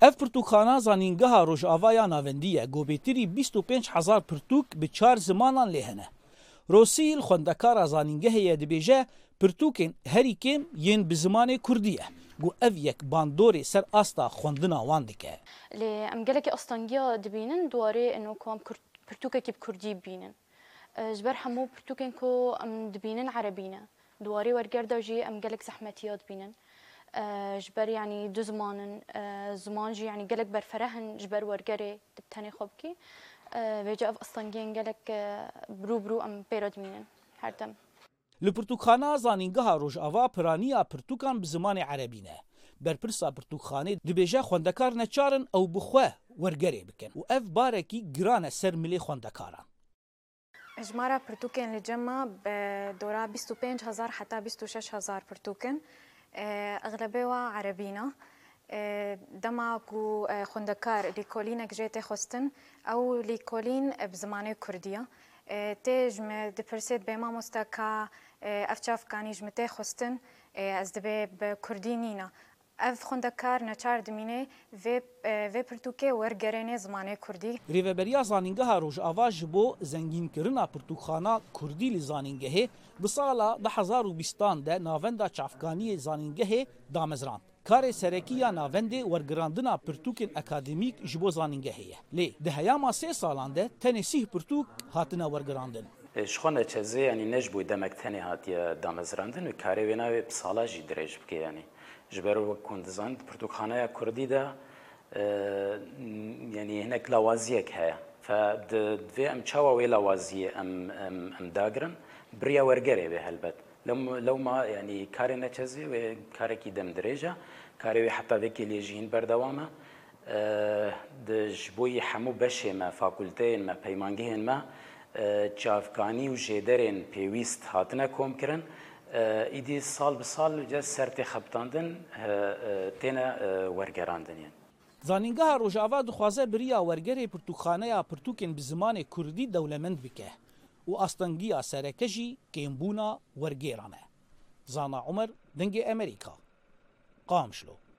Ev pirtûkxana zanîngeha Rojavaya navendî ye gobêtirî 25 hezar pirtûk bi çar zimanan lê hene. Rosîl xwendekara zanîngehê ye dibêje pirtûkên herî kêm yên bi zimanê Kurdî ye. got ev yek bandorê ser asta xwendina wan dike. Lê em gelekî astangiya dibînin duwarê eno ku em pirtûkekî bi Kurdî bînin. Ji ber hemû pirtûkên ku em dibînin erebîne. Duwarê wergerda jî em gelek zehmetiya dibînin. جبر یعنی دو زمانن زمان جی یعنی گلک برفرهن جبر ورگره تبتنی خوب کی ویجا اف اصلا گین گلک برو برو ام پیراد مینن هر دم لپرتوکانا زانینگها روژاوا پرانیا پرتوکان به زمان عربی نه بەرپرسا پرتوخانێ دبێژە خوندەکار نەچارن ئەو بخوا وەرگەرێ بکەن و ئەف بارێکی گرانە سەر ملێ خوندەکاران. ژمارە پرتوکێن لە جەمە بە دۆرا 25 هزار حتا 26 هزار پرتوکن. ئەغلبەوە عەربینە دەماک و خوندەکار لیکۆلینەك ژێتێ خستن ئەو لیکۆلین بە زمانی کوردیە. تێژمە دپرسێت بێ مامۆستاکە ئەفچافکانی ژمە تێ خستن ئەس دەبێ بە کوردی نینە Ev xwendekar Neçar Dimînê vê e, vê pirtûkê wergerêne zimanê Kurdî. Rêveberiya zanîngeha Rojava ji bo zengînkirina pirtûkxana Kurdî li zanîngehê bi sala 2020 de navenda çavkaniyê zanîngehê damezrand. Karê serekiya navendê wergirandina pirtûkên akademîk ji bo zanîngehê ye. Lê di heyama sê salan de tenê sîh pirtûk hatine wergirandin. شخونه چزه یعنی نش بوی دمک تنی هاتیه دامزراندن و کاری وینا سالا جی درج بکی یعنی جبر و کندزان پرتوخانه کردی ده یعنی هنک لوازیک هیا فد دوی ام چاوا وی لوازی ام, ام, ام داگرن بریا ورگره به هلبت لو ما یعنی کاری نچزه و کاری که دم درجه کاری وی حتی وکی لیجین بردوامه دژ بوی حمو بشه ما فاکولتین ما پیمانگین ما چافکانی و جدرین پیویست هاتنه کوم کرن ایدی سال به سال جا سرت خبتاندن تینا ورگراندن یعنی زانینگاه روجاوا دخوازه بریا ورگری پرتوخانه پرتوکین به زمان کردی دولمند بکه و استنگیا سرکجی کیمبونا ورگرانه زانا عمر دنگی امریکا قام شلو